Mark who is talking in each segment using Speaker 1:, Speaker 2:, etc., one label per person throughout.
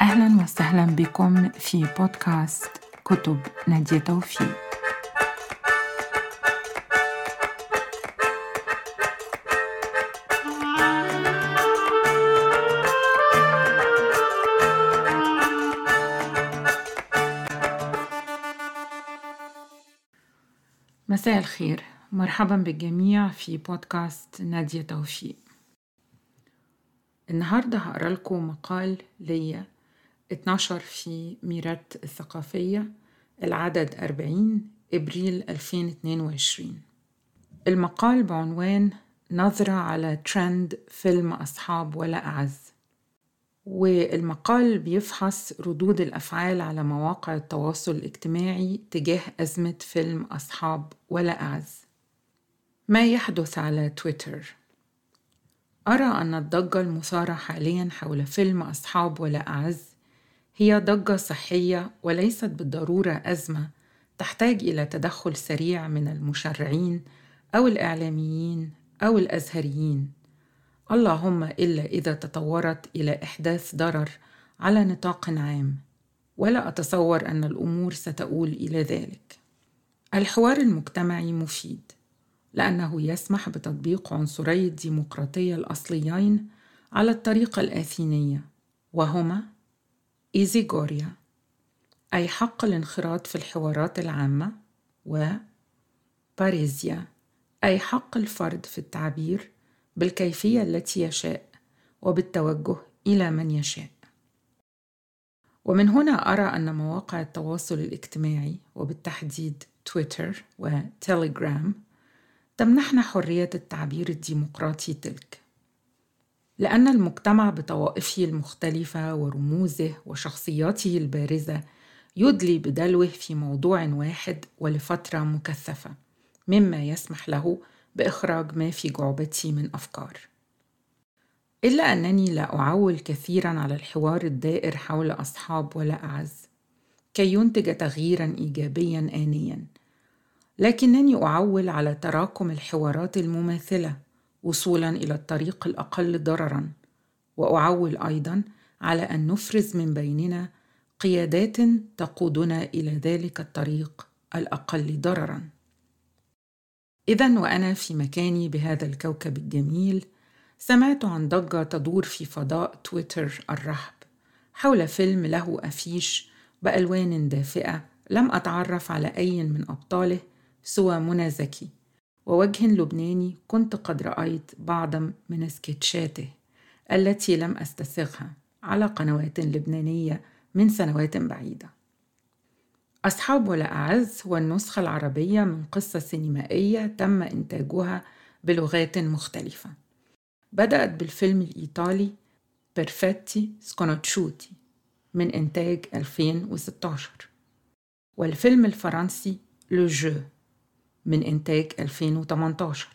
Speaker 1: أهلا وسهلا بكم في بودكاست كتب نادية توفيق. مساء الخير. مرحبا بالجميع في بودكاست نادية توفيق. النهاردة هقرأ لكم مقال ليا اتنشر في ميرات الثقافية العدد 40 إبريل 2022 المقال بعنوان نظرة على ترند فيلم أصحاب ولا أعز. والمقال بيفحص ردود الأفعال على مواقع التواصل الاجتماعي تجاه أزمة فيلم أصحاب ولا أعز. ما يحدث على تويتر؟ أرى أن الضجة المثارة حاليا حول فيلم أصحاب ولا أعز هي ضجة صحية وليست بالضرورة أزمة تحتاج إلى تدخل سريع من المشرعين أو الإعلاميين أو الأزهريين. اللهم إلا إذا تطورت إلى إحداث ضرر على نطاق عام. ولا أتصور أن الأمور ستؤول إلى ذلك. الحوار المجتمعي مفيد لأنه يسمح بتطبيق عنصري الديمقراطية الأصليين على الطريقة الآثينية وهما إيزيغوريا أي حق الانخراط في الحوارات العامة و باريزيا أي حق الفرد في التعبير بالكيفية التي يشاء وبالتوجه إلى من يشاء. ومن هنا أرى أن مواقع التواصل الاجتماعي وبالتحديد تويتر وتليجرام تمنحنا حرية التعبير الديمقراطي تلك. لأن المجتمع بطوائفه المختلفة ورموزه وشخصياته البارزة يدلي بدلوه في موضوع واحد ولفترة مكثفة مما يسمح له بإخراج ما في جعبتي من أفكار. إلا أنني لا أعول كثيرا على الحوار الدائر حول أصحاب ولا أعز كي ينتج تغييرا إيجابيا آنيا لكنني أعول على تراكم الحوارات المماثلة وصولا إلى الطريق الأقل ضررا وأعول أيضا على أن نفرز من بيننا قيادات تقودنا إلى ذلك الطريق الأقل ضررا. إذا وأنا في مكاني بهذا الكوكب الجميل سمعت عن ضجة تدور في فضاء تويتر الرحب حول فيلم له أفيش بألوان دافئة لم أتعرف على أي من أبطاله سوى منى زكي. ووجه لبناني كنت قد رأيت بعضا من سكتشاته التي لم أستسغها على قنوات لبنانية من سنوات بعيدة. أصحاب ولا أعز هو النسخة العربية من قصة سينمائية تم إنتاجها بلغات مختلفة. بدأت بالفيلم الإيطالي Perfetti Sconosciuti من إنتاج 2016 والفيلم الفرنسي Le Jeu. من إنتاج 2018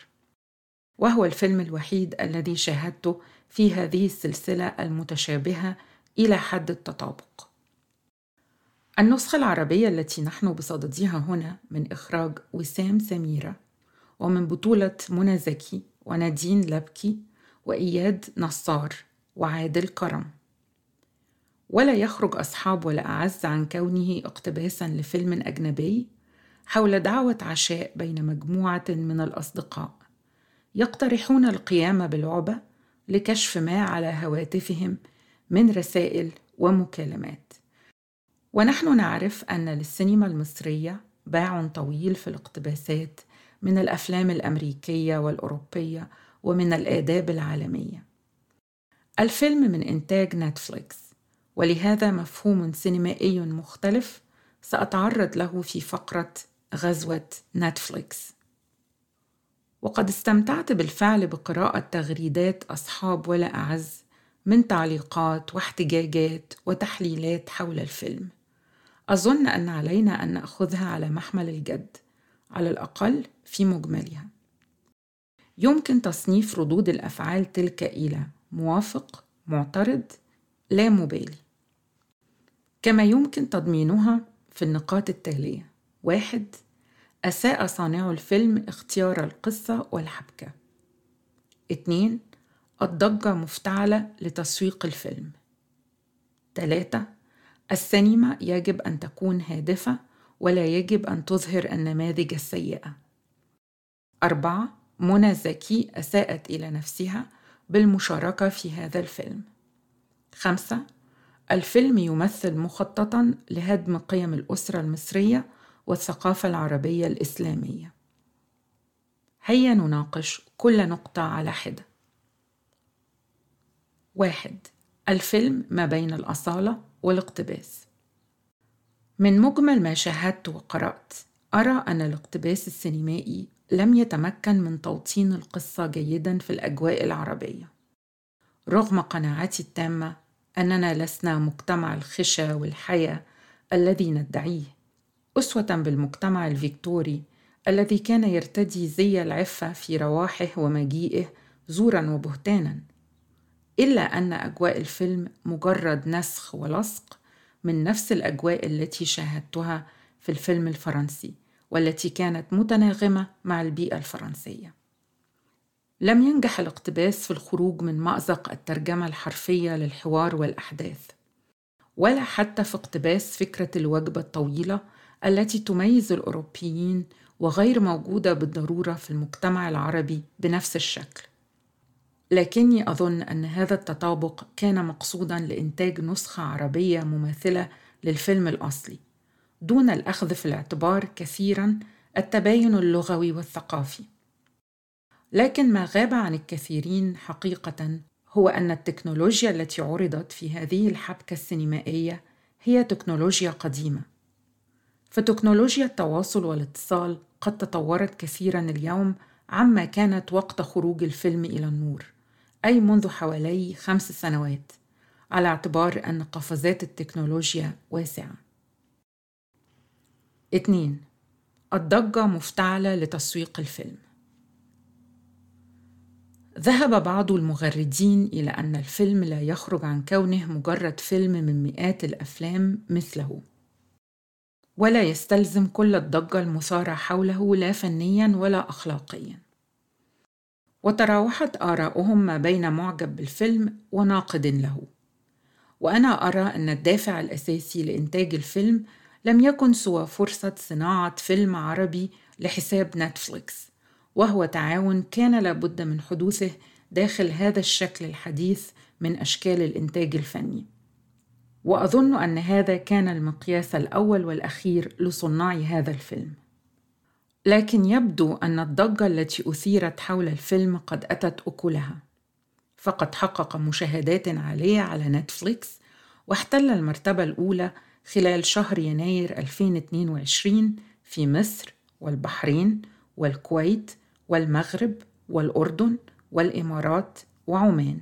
Speaker 1: وهو الفيلم الوحيد الذي شاهدته في هذه السلسلة المتشابهة إلى حد التطابق. النسخة العربية التي نحن بصددها هنا من إخراج وسام سميرة ومن بطولة منى زكي ونادين لبكي وإياد نصار وعادل كرم. ولا يخرج أصحاب ولا أعز عن كونه اقتباسا لفيلم أجنبي حول دعوة عشاء بين مجموعة من الأصدقاء يقترحون القيام بلعبة لكشف ما على هواتفهم من رسائل ومكالمات ونحن نعرف أن للسينما المصرية باع طويل في الاقتباسات من الأفلام الأمريكية والأوروبية ومن الآداب العالمية. الفيلم من إنتاج نتفليكس ولهذا مفهوم سينمائي مختلف سأتعرض له في فقرة غزوة نتفليكس. وقد استمتعت بالفعل بقراءة تغريدات أصحاب ولا أعز من تعليقات واحتجاجات وتحليلات حول الفيلم. أظن أن علينا أن نأخذها على محمل الجد على الأقل في مجملها يمكن تصنيف ردود الأفعال تلك إلى موافق معترض لا مبالي كما يمكن تضمينها في النقاط التالية واحد أساء صانع الفيلم اختيار القصة والحبكة. اتنين الضجة مفتعلة لتسويق الفيلم. ثلاثة السينما يجب أن تكون هادفة ولا يجب أن تظهر النماذج السيئة. أربعة منى زكي أساءت إلى نفسها بالمشاركة في هذا الفيلم. خمسة الفيلم يمثل مخططا لهدم قيم الأسرة المصرية والثقافة العربية الإسلامية. هيا نناقش كل نقطة على حدة. واحد الفيلم ما بين الأصالة والاقتباس. من مجمل ما شاهدت وقرأت أرى أن الاقتباس السينمائي لم يتمكن من توطين القصة جيدا في الأجواء العربية. رغم قناعتي التامة أننا لسنا مجتمع الخشة والحياة الذي ندعيه. أسوة بالمجتمع الفيكتوري الذي كان يرتدي زي العفة في رواحه ومجيئه زورا وبهتانا إلا أن أجواء الفيلم مجرد نسخ ولصق من نفس الأجواء التي شاهدتها في الفيلم الفرنسي والتي كانت متناغمة مع البيئة الفرنسية. لم ينجح الاقتباس في الخروج من مأزق الترجمة الحرفية للحوار والأحداث، ولا حتى في اقتباس فكرة الوجبة الطويلة التي تميز الأوروبيين وغير موجودة بالضرورة في المجتمع العربي بنفس الشكل. لكني أظن أن هذا التطابق كان مقصودا لإنتاج نسخة عربية مماثلة للفيلم الأصلي دون الأخذ في الاعتبار كثيرا التباين اللغوي والثقافي لكن ما غاب عن الكثيرين حقيقة هو أن التكنولوجيا التي عرضت في هذه الحبكة السينمائية هي تكنولوجيا قديمة فتكنولوجيا التواصل والاتصال قد تطورت كثيرا اليوم عما كانت وقت خروج الفيلم إلى النور أي منذ حوالي خمس سنوات على اعتبار أن قفزات التكنولوجيا واسعة. اتنين الضجة مفتعلة لتسويق الفيلم ذهب بعض المغردين إلى أن الفيلم لا يخرج عن كونه مجرد فيلم من مئات الأفلام مثله ولا يستلزم كل الضجة المثارة حوله لا فنيا ولا أخلاقيا. وتراوحت آراؤهم ما بين معجب بالفيلم وناقد له. وأنا أرى أن الدافع الأساسي لإنتاج الفيلم لم يكن سوى فرصة صناعة فيلم عربي لحساب نتفليكس وهو تعاون كان لابد من حدوثه داخل هذا الشكل الحديث من أشكال الإنتاج الفني. وأظن أن هذا كان المقياس الأول والأخير لصناع هذا الفيلم. لكن يبدو أن الضجة التي أثيرت حول الفيلم قد أتت أكلها. فقد حقق مشاهدات عالية على نتفليكس واحتل المرتبة الأولى خلال شهر يناير 2022 في مصر والبحرين والكويت والمغرب والأردن والإمارات وعمان.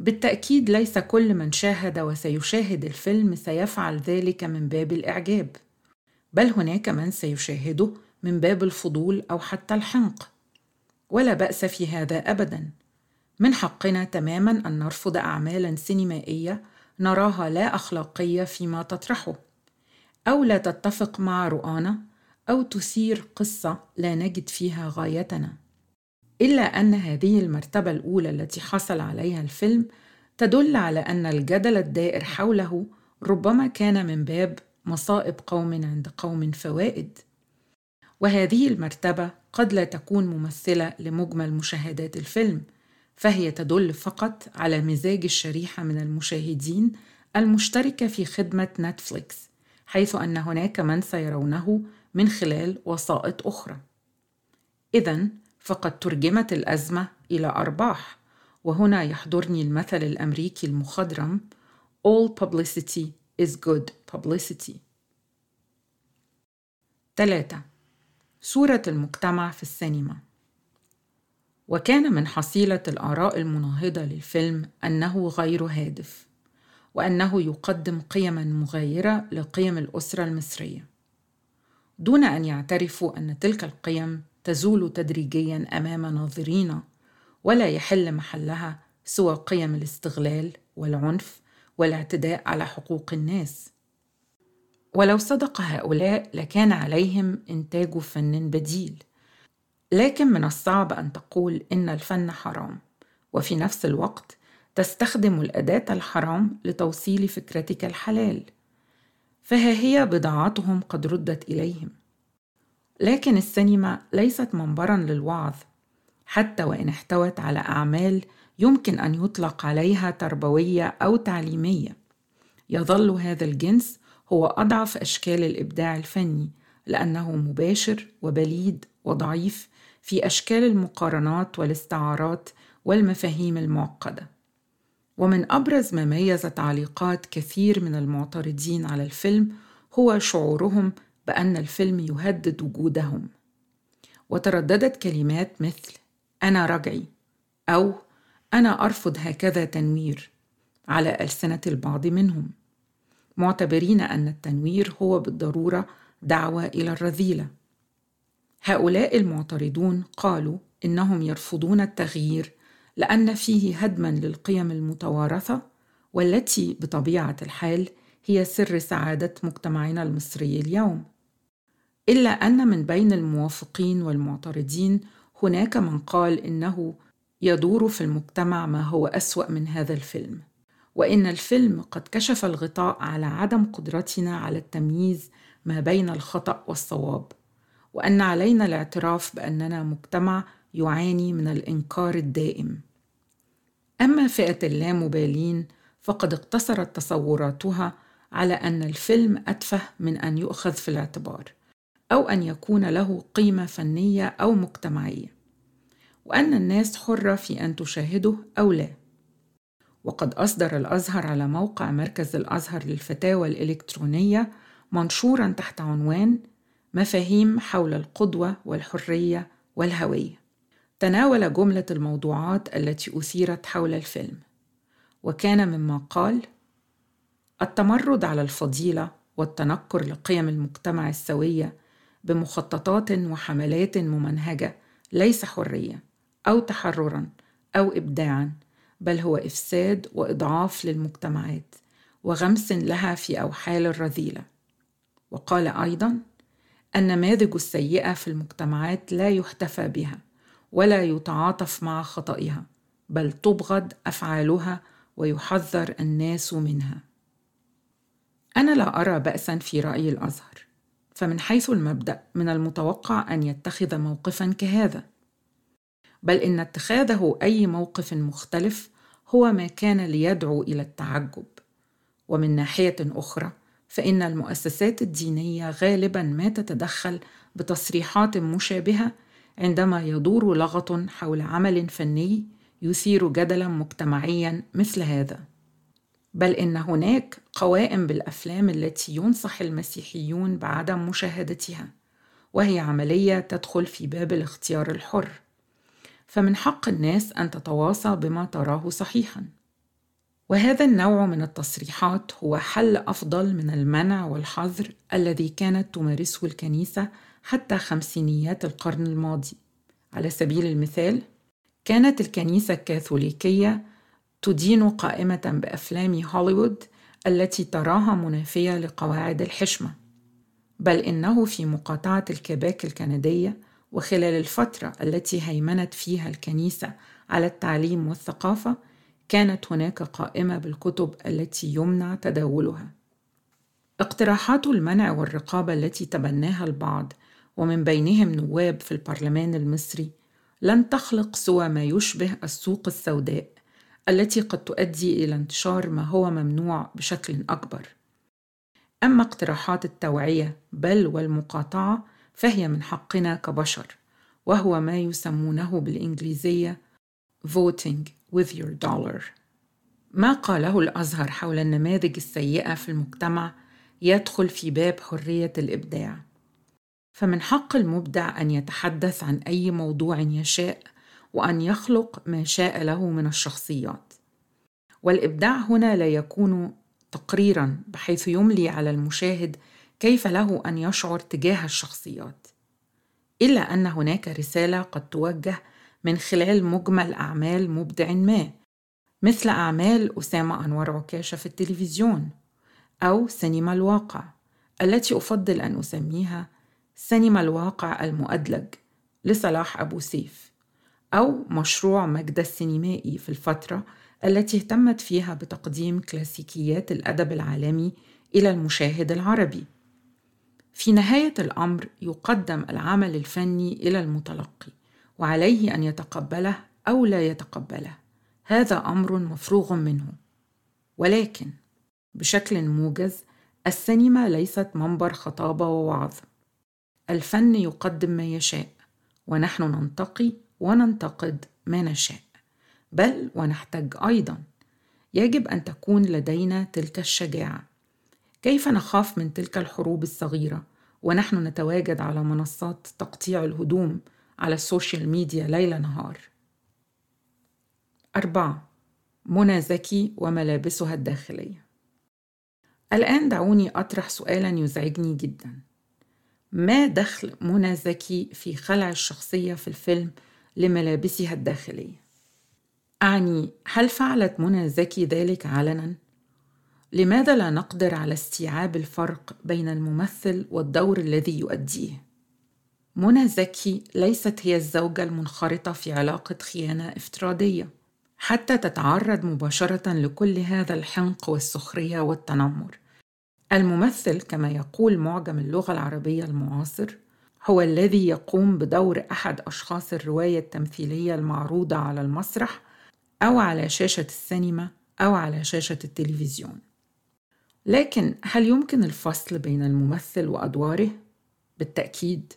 Speaker 1: بالتأكيد ليس كل من شاهد وسيشاهد الفيلم سيفعل ذلك من باب الإعجاب بل هناك من سيشاهده من باب الفضول أو حتى الحنق. ولا بأس في هذا ابدا. من حقنا تماما أن نرفض اعمالا سينمائية نراها لا أخلاقية فيما تطرحه أو لا تتفق مع رؤانا أو تثير قصة لا نجد فيها غايتنا. إلا أن هذه المرتبة الأولى التي حصل عليها الفيلم تدل على أن الجدل الدائر حوله ربما كان من باب مصائب قوم عند قوم فوائد. وهذه المرتبة قد لا تكون ممثلة لمجمل مشاهدات الفيلم فهي تدل فقط على مزاج الشريحة من المشاهدين المشتركة في خدمة نتفليكس حيث أن هناك من سيرونه من خلال وسائط أخرى. إذا فقد ترجمت الأزمة إلى أرباح. وهنا يحضرني المثل الأمريكي المخضرم All publicity is good publicity. 3 صورة المجتمع في السينما. وكان من حصيلة الآراء المناهضة للفيلم أنه غير هادف وأنه يقدم قيما مغايرة لقيم الأسرة المصرية. دون أن يعترفوا أن تلك القيم تزول تدريجيا أمام ناظرينا ولا يحل محلها سوى قيم الاستغلال والعنف والاعتداء على حقوق الناس. ولو صدق هؤلاء لكان عليهم إنتاج فن بديل. لكن من الصعب أن تقول إن الفن حرام وفي نفس الوقت تستخدم الأداة الحرام لتوصيل فكرتك الحلال. فها هي بضاعتهم قد ردت إليهم. لكن السينما ليست منبرا للوعظ. حتى وإن احتوت على أعمال يمكن أن يطلق عليها تربوية أو تعليمية. يظل هذا الجنس هو أضعف أشكال الإبداع الفني لأنه مباشر وبليد وضعيف في أشكال المقارنات والاستعارات والمفاهيم المعقدة. ومن أبرز ما ميز تعليقات كثير من المعترضين على الفيلم هو شعورهم بأن الفيلم يهدد وجودهم. وترددت كلمات مثل أنا رجعي أو أنا أرفض هكذا تنوير على ألسنة البعض منهم. معتبرين أن التنوير هو بالضرورة دعوة إلى الرذيلة. هؤلاء المعترضون قالوا إنهم يرفضون التغيير لأن فيه هدما للقيم المتوارثة والتي بطبيعة الحال هي سر سعادة مجتمعنا المصري اليوم. إلا أن من بين الموافقين والمعترضين هناك من قال إنه يدور في المجتمع ما هو أسوأ من هذا الفيلم وإن الفيلم قد كشف الغطاء على عدم قدرتنا على التمييز ما بين الخطأ والصواب وأن علينا الاعتراف بأننا مجتمع يعاني من الإنكار الدائم. أما فئة اللامبالين فقد اقتصرت تصوراتها على أن الفيلم أتفه من أن يؤخذ في الاعتبار أو أن يكون له قيمة فنية أو مجتمعية وأن الناس حرة في أن تشاهده أو لا. وقد أصدر الأزهر على موقع مركز الأزهر للفتاوى الإلكترونية منشورا تحت عنوان مفاهيم حول القدوة والحرية والهوية. تناول جملة الموضوعات التي أثيرت حول الفيلم وكان مما قال التمرد على الفضيلة والتنكر لقيم المجتمع السوية بمخططات وحملات ممنهجة ليس حرية أو تحررا أو إبداعا بل هو إفساد وإضعاف للمجتمعات وغمس لها في أوحال الرذيلة. وقال أيضا النماذج السيئة في المجتمعات لا يحتفى بها ولا يتعاطف مع خطئها بل تبغض أفعالها ويحذر الناس منها. أنا لا أرى بأسا في رأي الأزهر فمن حيث المبدأ من المتوقع أن يتخذ موقفا كهذا. بل إن اتخاذه أي موقف مختلف هو ما كان ليدعو إلى التعجب. ومن ناحية أخرى فإن المؤسسات الدينية غالبا ما تتدخل بتصريحات مشابهة عندما يدور لغط حول عمل فني يثير جدلا مجتمعيا مثل هذا. بل إن هناك قوائم بالأفلام التي ينصح المسيحيون بعدم مشاهدتها وهي عملية تدخل في باب الاختيار الحر. فمن حق الناس أن تتواصى بما تراه صحيحا. وهذا النوع من التصريحات هو حل أفضل من المنع والحظر الذي كانت تمارسه الكنيسة حتى خمسينيات القرن الماضي. على سبيل المثال كانت الكنيسة الكاثوليكية تدين قائمة بأفلام هوليوود التي تراها منافية لقواعد الحشمة بل إنه في مقاطعة الكيبيك الكندية وخلال الفترة التي هيمنت فيها الكنيسة على التعليم والثقافة كانت هناك قائمة بالكتب التي يمنع تداولها. اقتراحات المنع والرقابة التي تبناها البعض ومن بينهم نواب في البرلمان المصري لن تخلق سوى ما يشبه السوق السوداء التي قد تؤدي إلى انتشار ما هو ممنوع بشكل أكبر. أما اقتراحات التوعية بل والمقاطعة فهي من حقنا كبشر وهو ما يسمونه بالإنجليزية voting with your dollar. ما قاله الأزهر حول النماذج السيئة في المجتمع يدخل في باب حرية الإبداع. فمن حق المبدع أن يتحدث عن أي موضوع يشاء وأن يخلق ما شاء له من الشخصيات. والإبداع هنا لا يكون تقريرا بحيث يملي على المشاهد كيف له أن يشعر تجاه الشخصيات. إلا أن هناك رسالة قد توجه من خلال مجمل أعمال مبدع ما مثل أعمال أسامة أنور عكاشة في التلفزيون أو سينما الواقع التي أفضل أن أسميها سينما الواقع المؤدلج لصلاح أبو سيف. أو مشروع مجد السينمائي في الفترة التي اهتمت فيها بتقديم كلاسيكيات الأدب العالمي إلى المشاهد العربي. في نهاية الأمر يقدم العمل الفني إلى المتلقي، وعليه أن يتقبله أو لا يتقبله. هذا أمر مفروغ منه. ولكن بشكل موجز السينما ليست منبر خطابة ووعظ. الفن يقدم ما يشاء، ونحن ننتقي وننتقد ما نشاء. بل ونحتاج أيضا. يجب أن تكون لدينا تلك الشجاعة. كيف نخاف من تلك الحروب الصغيرة؟ ونحن نتواجد على منصات تقطيع الهدوم على ال social media ليل نهار. أربعة منى زكي وملابسها الداخلية. الآن دعوني أطرح سؤالا يزعجني جدا. ما دخل منى زكي في خلع الشخصية في الفيلم لملابسها الداخلية أعني هل فعلت منى زكي ذلك علنا؟ لماذا لا نقدر على استيعاب الفرق بين الممثل والدور الذي يؤديه؟ منى زكي ليست هي الزوجة المنخرطة في علاقة خيانة افتراضية حتى تتعرض مباشرة لكل هذا الحنق والسخرية والتنمر. الممثل كما يقول معجم اللغة العربية المعاصر هو الذي يقوم بدور أحد أشخاص الرواية التمثيلية المعروضة على المسرح أو على شاشة السينما أو على شاشة التلفزيون. لكن هل يمكن الفصل بين الممثل وأدواره؟ بالتأكيد.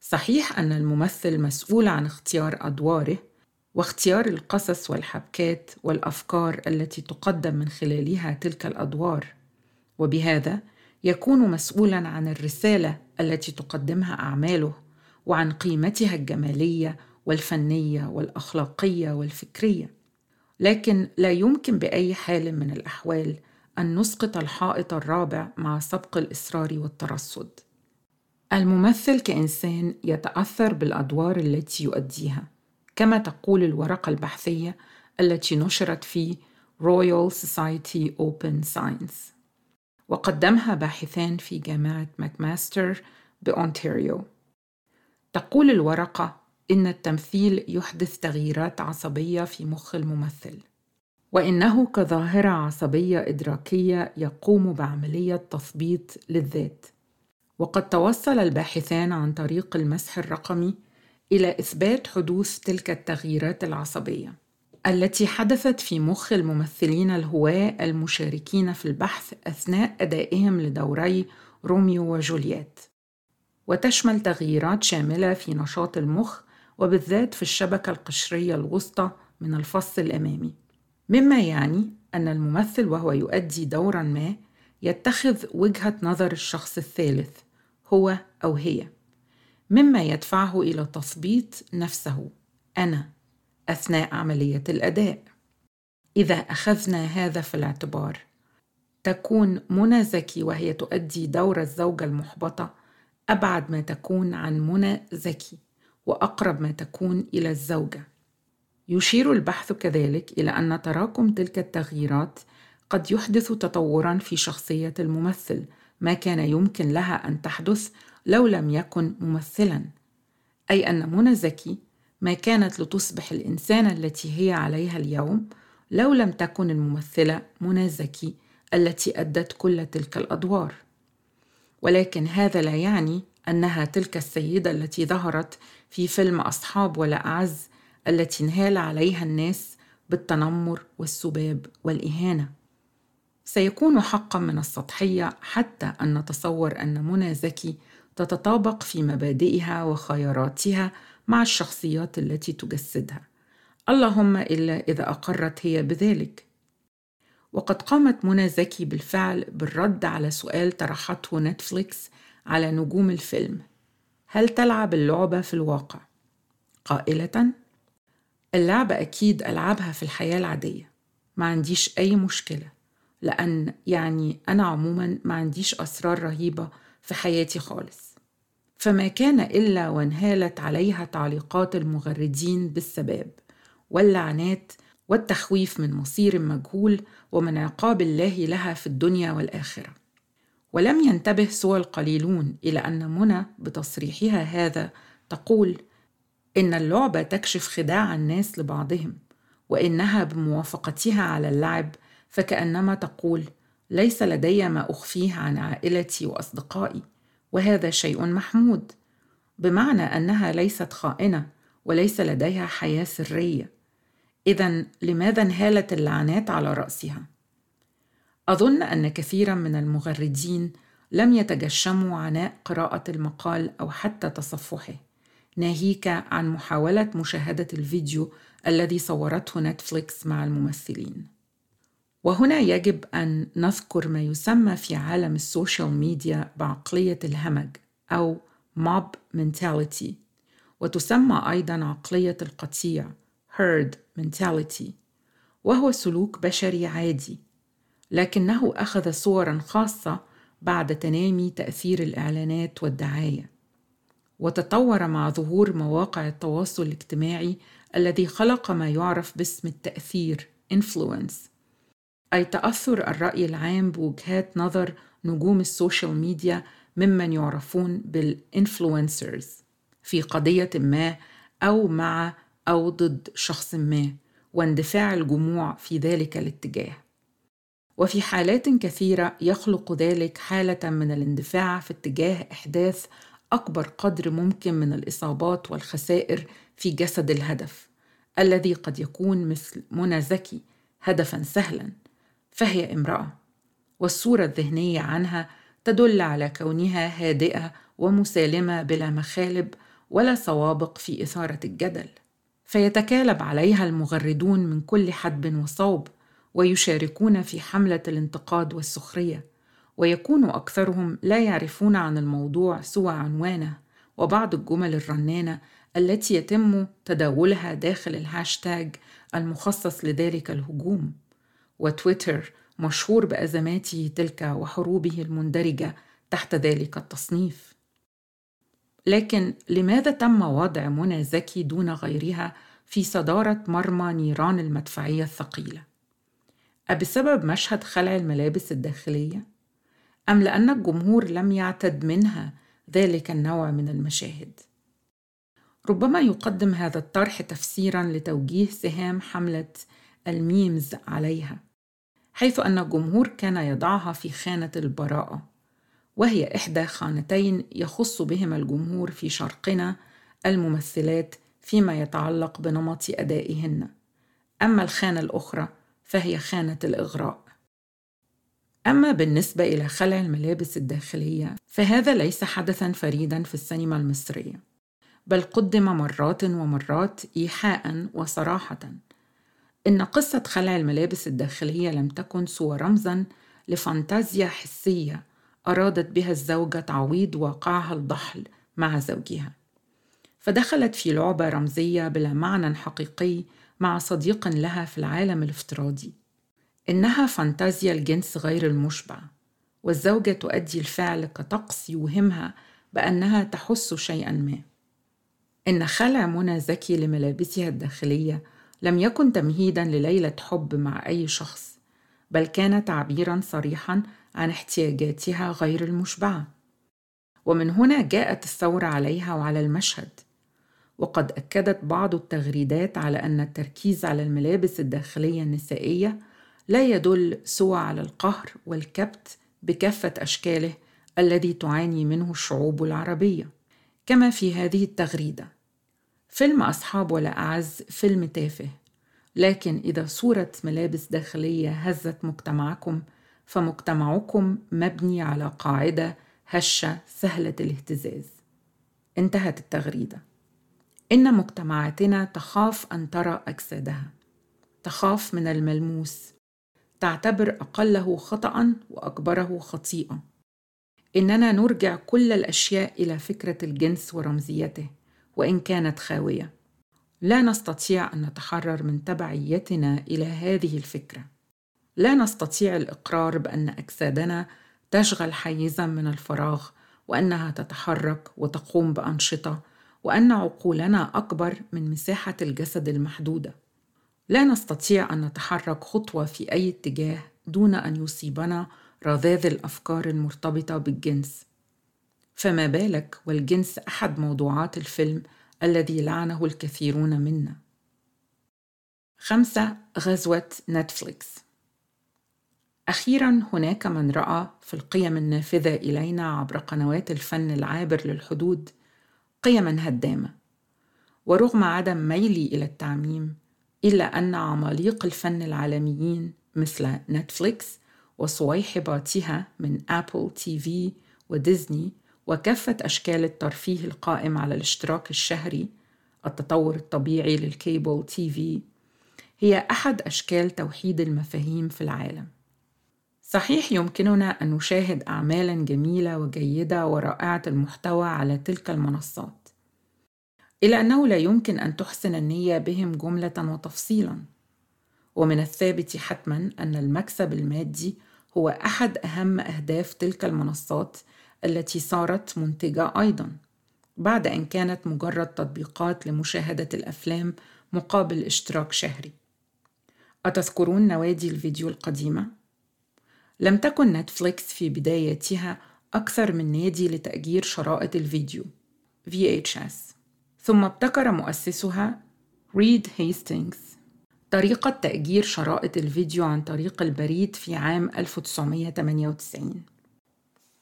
Speaker 1: صحيح أن الممثل مسؤول عن اختيار أدواره واختيار القصص والحبكات والأفكار التي تقدم من خلالها تلك الأدوار، وبهذا يكون مسؤولا عن الرسالة التي تقدمها أعماله وعن قيمتها الجمالية والفنية والأخلاقية والفكرية. لكن لا يمكن بأي حال من الأحوال أن نسقط الحائط الرابع مع سبق الإصرار والترصد. الممثل كإنسان يتأثر بالأدوار التي يؤديها كما تقول الورقة البحثية التي نشرت في Royal Society Open Science. وقدمها باحثان في جامعة ماكماستر بأونتاريو. تقول الورقة إن التمثيل يحدث تغييرات عصبية في مخ الممثل وإنه كظاهرة عصبية إدراكية يقوم بعملية تثبيط للذات. وقد توصل الباحثان عن طريق المسح الرقمي إلى إثبات حدوث تلك التغييرات العصبية. التي حدثت في مخ الممثلين الهواة المشاركين في البحث أثناء أدائهم لدوري روميو وجولييت. وتشمل تغييرات شاملة في نشاط المخ وبالذات في الشبكة القشرية الوسطى من الفص الأمامي. مما يعني أن الممثل وهو يؤدي دورا ما يتخذ وجهة نظر الشخص الثالث هو أو هي. مما يدفعه إلى تثبيط نفسه أنا. أثناء عملية الأداء. إذا أخذنا هذا في الاعتبار تكون منى زكي وهي تؤدي دور الزوجة المحبطة أبعد ما تكون عن منى زكي وأقرب ما تكون إلى الزوجة. يشير البحث كذلك إلى أن تراكم تلك التغييرات قد يحدث تطورا في شخصية الممثل ما كان يمكن لها أن تحدث لو لم يكن ممثلا. أي أن منى زكي ما كانت لتصبح الانسانه التي هي عليها اليوم لو لم تكن الممثلة منى زكي التي أدت كل تلك الأدوار. ولكن هذا لا يعني أنها تلك السيدة التي ظهرت في فيلم أصحاب ولا أعز التي انهال عليها الناس بالتنمر والسباب والإهانة. سيكون حقا من السطحية حتى أن نتصور أن منى زكي تتطابق في مبادئها وخياراتها مع الشخصيات التي تجسدها. اللهم إلا إذا أقرت هي بذلك. وقد قامت منى زكي بالفعل بالرد على سؤال طرحته نتفليكس على نجوم الفيلم. هل تلعب اللعبة في الواقع؟ قائلة اللعبة أكيد ألعبها في الحياة العادية. ما عنديش أي مشكلة لأن يعني أنا عموما ما عنديش أسرار رهيبة في حياتي خالص. فما كان إلا وانهالت عليها تعليقات المغردين بالسباب واللعنات والتخويف من مصير مجهول ومن عقاب الله لها في الدنيا والآخرة. ولم ينتبه سوى القليلون إلى أن منى بتصريحها هذا تقول إن اللعبه تكشف خداع الناس لبعضهم وإنها بموافقتها على اللعب فكأنما تقول ليس لدي ما أخفيه عن عائلتي وأصدقائي وهذا شيء محمود. بمعنى أنها ليست خائنة وليس لديها حياة سرية. اذا لماذا انهالت اللعنات على رأسها؟ أظن أن كثيرا من المغردين لم يتجشموا عناء قراءة المقال أو حتى تصفحه ناهيك عن محاولة مشاهدة الفيديو الذي صورته نتفليكس مع الممثلين. وهنا يجب أن نذكر ما يسمى في عالم ال social media بعقلية الهمج أو mob mentality وتسمى أيضا عقلية القطيع herd mentality وهو سلوك بشري عادي لكنه أخذ صورا خاصة بعد تنامي تأثير الإعلانات والدعاية. وتطور مع ظهور مواقع التواصل الاجتماعي الذي خلق ما يعرف باسم التأثير influence. أي تأثر الرأي العام بوجهات نظر نجوم ال social media ممن يعرفون بال influencers في قضية ما أو مع أو ضد شخص ما واندفاع الجموع في ذلك الاتجاه. وفي حالات كثيرة يخلق ذلك حالة من الاندفاع في اتجاه إحداث أكبر قدر ممكن من الإصابات والخسائر في جسد الهدف الذي قد يكون مثل منى زكي هدفا سهلا. فهي امرأة والصورة الذهنية عنها تدل على كونها هادئة ومسالمة بلا مخالب ولا سوابق في إثارة الجدل. فيتكالب عليها المغردون من كل حدب وصوب ويشاركون في حملة الانتقاد والسخرية. ويكون أكثرهم لا يعرفون عن الموضوع سوى عنوانه وبعض الجمل الرنانة التي يتم تداولها داخل الهاشتاج المخصص لذلك الهجوم. وتويتر مشهور بأزماته تلك وحروبه المندرجة تحت ذلك التصنيف لكن لماذا تم وضع منى زكي دون غيرها في صدارة مرمى نيران المدفعية الثقيلة أبسبب مشهد خلع الملابس الداخلية؟ أم لأن الجمهور لم يعتد منها ذلك النوع من المشاهد؟ ربما يقدم هذا الطرح تفسيرا لتوجيه سهام حملة الميمز عليها حيث أن الجمهور كان يضعها في خانة البراءة وهي إحدى خانتين يخص بهما الجمهور في شرقنا الممثلات فيما يتعلق بنمط أدائهن. أما الخانة الأخرى فهي خانة الإغراء. أما بالنسبة إلى خلع الملابس الداخلية فهذا ليس حدثا فريدا في السينما المصرية بل قدم مرات ومرات إيحاء وصراحة. إن قصة خلع الملابس الداخلية لم تكن سوى رمزا لفانتازيا حسية أرادت بها الزوجة تعويض واقعها الضحل مع زوجها. فدخلت في لعبة رمزية بلا معنى حقيقي مع صديق لها في العالم الافتراضي. إنها فانتازيا الجنس غير المشبع والزوجة تؤدي الفعل كطقس يوهمها بأنها تحس شيئا ما. إن خلع منى زكي لملابسها الداخلية لم يكن تمهيدا لليلة حب مع أي شخص بل كان تعبيرا صريحا عن احتياجاتها غير المشبعة. ومن هنا جاءت الثورة عليها وعلى المشهد. وقد أكدت بعض التغريدات على أن التركيز على الملابس الداخلية النسائية لا يدل سوى على القهر والكبت بكافة أشكاله الذي تعاني منه الشعوب العربية. كما في هذه التغريدة. فيلم أصحاب ولا أعز فيلم تافه. لكن إذا صورة ملابس داخلية هزت مجتمعكم فمجتمعكم مبني على قاعدة هشة سهلة الاهتزاز. انتهت التغريدة. إن مجتمعاتنا تخاف أن ترى أجسادها. تخاف من الملموس. تعتبر أقله خطا وأكبره خطيئة. إننا نرجع كل الأشياء إلى فكرة الجنس ورمزيته. وإن كانت خاوية. لا نستطيع أن نتحرر من تبعيتنا إلى هذه الفكرة. لا نستطيع الإقرار بأن أجسادنا تشغل حيزا من الفراغ وأنها تتحرك وتقوم بأنشطة وأن عقولنا أكبر من مساحة الجسد المحدودة. لا نستطيع أن نتحرك خطوة في أي اتجاه دون أن يصيبنا رذاذ الأفكار المرتبطة بالجنس. فما بالك والجنس أحد موضوعات الفيلم الذي لعنه الكثيرون منا. خمسة غزوة نتفليكس. أخيرا هناك من رأى في القيم النافذة إلينا عبر قنوات الفن العابر للحدود قيما هدامة. ورغم عدم ميلي إلى التعميم إلا أن عماليق الفن العالميين مثل نتفليكس وصويحباتها من Apple TV وديزني وكافة أشكال الترفيه القائم على الاشتراك الشهري التطور الطبيعي لل cable TV هي أحد أشكال توحيد المفاهيم في العالم. صحيح يمكننا أن نشاهد أعمالا جميلة وجيدة ورائعة المحتوى على تلك المنصات. إلا أنه لا يمكن أن تحسن النية بهم جملة وتفصيلا. ومن الثابت حتما أن المكسب المادي هو أحد أهم أهداف تلك المنصات التي صارت منتجة أيضا بعد أن كانت مجرد تطبيقات لمشاهدة الأفلام مقابل اشتراك شهري. أتذكرون نوادي الفيديو القديمة؟ لم تكن نتفليكس في بدايتها أكثر من نادي لتأجير شرائط الفيديو VHS ثم ابتكر مؤسسها ريد هيستينغز طريقة تأجير شرائط الفيديو عن طريق البريد في عام 1998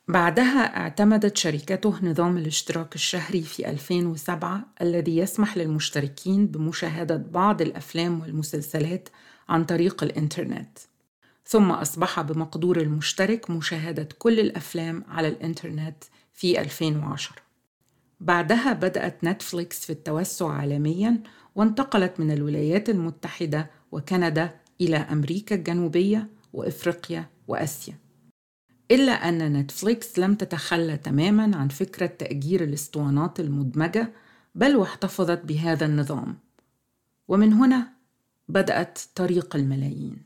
Speaker 1: بعدها اعتمدت شركته نظام الاشتراك الشهري في 2007 الذي يسمح للمشتركين بمشاهدة بعض الأفلام والمسلسلات عن طريق الإنترنت. ثم أصبح بمقدور المشترك مشاهدة كل الأفلام على الإنترنت في 2010 بعدها بدأت نتفليكس في التوسع عالمياً وانتقلت من الولايات المتحدة وكندا إلى أمريكا الجنوبية وإفريقيا وآسيا. إلا أن نتفليكس لم تتخلى تماماً عن فكرة تأجير الاسطوانات المدمجة بل واحتفظت بهذا النظام. ومن هنا بدأت طريق الملايين.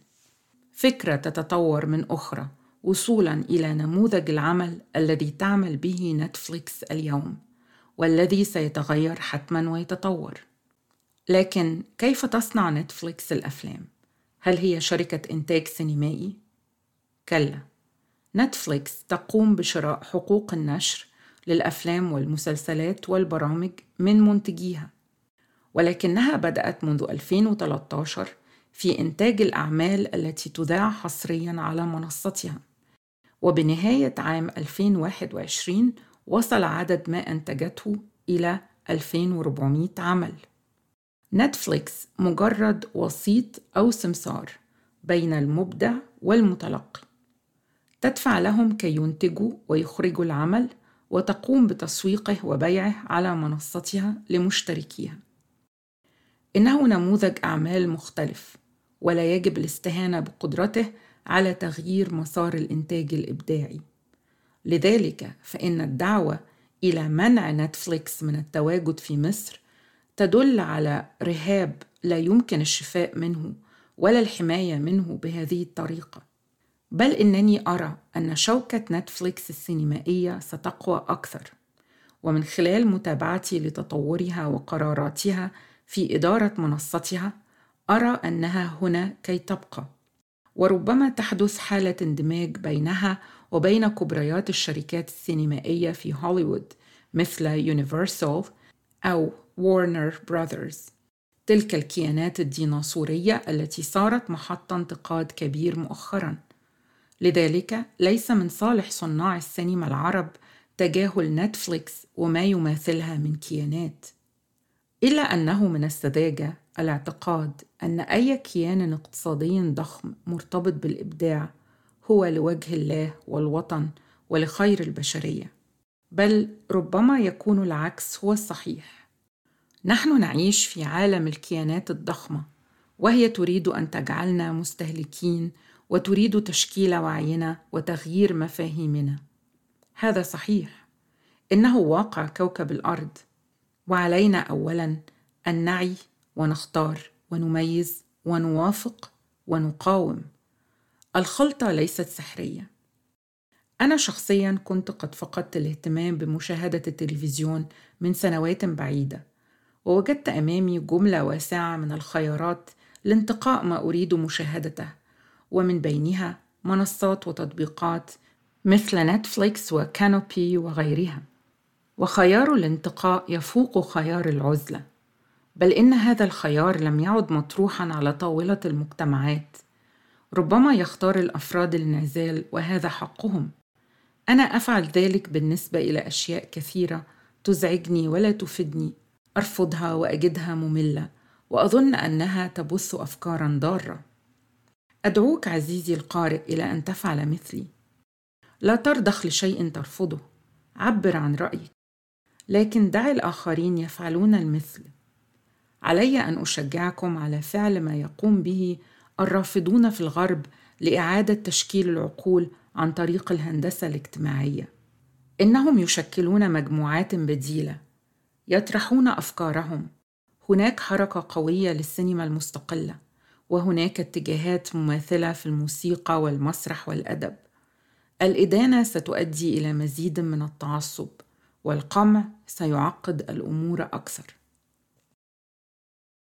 Speaker 1: فكرة تتطور من أخرى وصولا إلى نموذج العمل الذي تعمل به نتفليكس اليوم والذي سيتغير حتما ويتطور. لكن كيف تصنع نتفليكس الأفلام؟ هل هي شركة إنتاج سينمائي؟ كلا. نتفليكس تقوم بشراء حقوق النشر للأفلام والمسلسلات والبرامج من منتجيها ولكنها بدأت منذ 2013 في إنتاج الأعمال التي تذاع حصريا على منصتها. وبنهاية عام 2021 وصل عدد ما أنتجته إلى 2400 عمل. نتفليكس مجرد وسيط أو سمسار بين المبدع والمتلقي. تدفع لهم كي ينتجوا ويخرجوا العمل وتقوم بتسويقه وبيعه على منصتها لمشتركيها. إنه نموذج أعمال مختلف ولا يجب الاستهانة بقدرته على تغيير مسار الإنتاج الإبداعي. لذلك فإن الدعوة إلى منع نتفليكس من التواجد في مصر تدل على رهاب لا يمكن الشفاء منه ولا الحماية منه بهذه الطريقة. بل إنني أرى أن شوكة نتفليكس السينمائية ستقوى أكثر ومن خلال متابعتي لتطورها وقراراتها في إدارة منصتها أرى أنها هنا كي تبقى. وربما تحدث حالة اندماج بينها وبين كبريات الشركات السينمائية في هوليوود مثل يونيفرسال أو وارنر براذرز تلك الكيانات الديناصورية التي صارت محط انتقاد كبير مؤخرا. لذلك ليس من صالح صناع السينما العرب تجاهل نتفليكس وما يماثلها من كيانات إلا أنه من السذاجة الاعتقاد أن أي كيان اقتصادي ضخم مرتبط بالإبداع هو لوجه الله والوطن ولخير البشرية بل ربما يكون العكس هو الصحيح. نحن نعيش في عالم الكيانات الضخمة وهي تريد أن تجعلنا مستهلكين وتريد تشكيل وعينا وتغيير مفاهيمنا. هذا صحيح. إنه واقع كوكب الأرض. وعلينا اولا أن نعي ونختار ونميز ونوافق ونقاوم. الخلطة ليست سحرية. أنا شخصيا كنت قد فقدت الاهتمام بمشاهدة التلفزيون من سنوات بعيدة ووجدت أمامي جملة واسعة من الخيارات لانتقاء ما أريد مشاهدته. ومن بينها منصات وتطبيقات مثل نتفليكس وكانوبي وغيرها. وخيار الانتقاء يفوق خيار العزلة بل إن هذا الخيار لم يعد مطروحا على طاولة المجتمعات. ربما يختار الأفراد الانعزال وهذا حقهم. أنا أفعل ذلك بالنسبة إلى أشياء كثيرة تزعجني ولا تفيدني. أرفضها وأجدها مملة وأظن أنها تبث أفكارا ضارة. أدعوك عزيزي القارئ إلى أن تفعل مثلي. لا ترضخ لشيء ترفضه. عبر عن رأيك. لكن دع الآخرين يفعلون المثل. علي أن أشجعكم على فعل ما يقوم به الرافضون في الغرب لإعادة تشكيل العقول عن طريق الهندسة الاجتماعية. إنهم يشكلون مجموعات بديلة. يطرحون أفكارهم. هناك حركة قوية للسينما المستقلة. وهناك اتجاهات مماثلة في الموسيقى والمسرح والأدب. الإدانة ستؤدي إلى مزيد من التعصب والقمع سيعقد الأمور أكثر.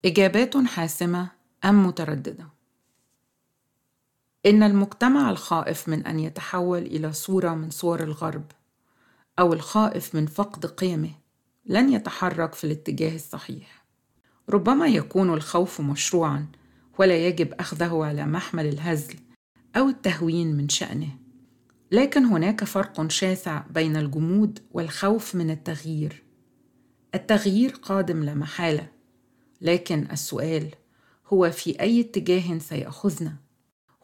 Speaker 1: إجابات حاسمة أم مترددة؟ إن المجتمع الخائف من أن يتحول إلى صورة من صور الغرب أو الخائف من فقد قيمه لن يتحرك في الاتجاه الصحيح. ربما يكون الخوف مشروعا ولا يجب أخذه على محمل الهزل أو التهوين من شأنه. لكن هناك فرق شاسع بين الجمود والخوف من التغيير. التغيير قادم لا محالة لكن السؤال هو في أي اتجاه سيأخذنا؟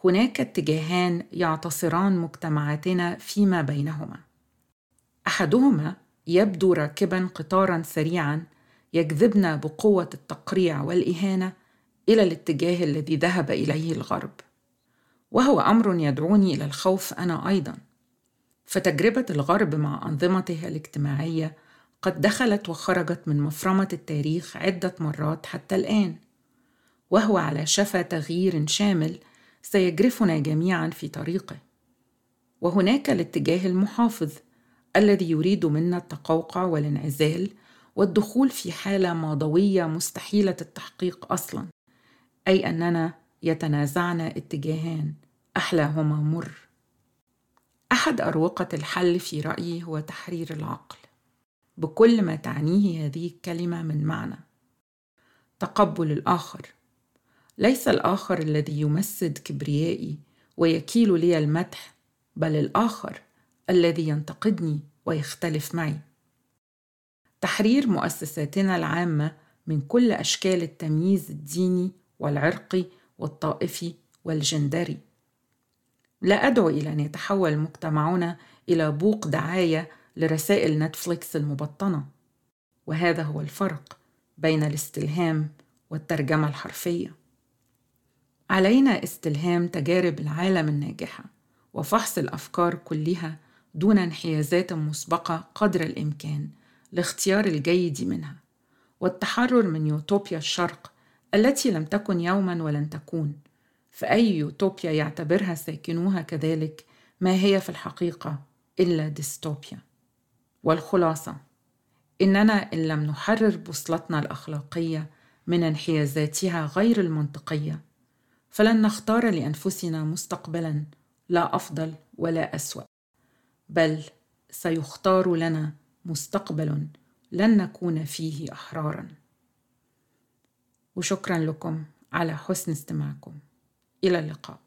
Speaker 1: هناك اتجاهان يعتصران مجتمعاتنا فيما بينهما. أحدهما يبدو راكبا قطارا سريعا يجذبنا بقوة التقريع والإهانة إلى الاتجاه الذي ذهب إليه الغرب وهو أمر يدعوني إلى الخوف أنا أيضا. فتجربة الغرب مع انظمته الاجتماعية قد دخلت وخرجت من مفرمة التاريخ عدة مرات حتى الآن وهو على شفا تغيير شامل سيجرفنا جميعا في طريقه. وهناك الاتجاه المحافظ الذي يريد منا التقوقع والانعزال والدخول في حالة ماضوية مستحيلة التحقيق أصلا. أي أننا يتنازعنا اتجاهان. أحلاهما مر. أحد أروقة الحل في رأيي هو تحرير العقل. بكل ما تعنيه هذه الكلمة من معنى. تقبل الآخر. ليس الآخر الذي يمسد كبريائي ويكيل لي المدح بل الآخر الذي ينتقدني ويختلف معي. تحرير مؤسساتنا العامة من كل أشكال التمييز الديني والعرقي والطائفي والجندري. لا أدعو إلى أن يتحول مجتمعنا إلى بوق دعاية لرسائل نتفليكس المبطنة. وهذا هو الفرق بين الاستلهام والترجمة الحرفية. علينا استلهام تجارب العالم الناجحة وفحص الأفكار كلها دون انحيازات مسبقة قدر الإمكان لاختيار الجيد منها. والتحرر من يوتوبيا الشرق التي لم تكن يوما ولن تكون. فأي يوتوبيا يعتبرها ساكنوها كذلك؟ ما هي في الحقيقة إلا ديستوبيا. والخلاصة إننا إن لم نحرر بوصلتنا الأخلاقية من انحيازاتها غير المنطقية فلن نختار لأنفسنا مستقبلا لا أفضل ولا أسوأ بل سيختار لنا مستقبل لن نكون فيه أحرارا. وشكرا لكم على حسن استماعكم. إلى اللقاء.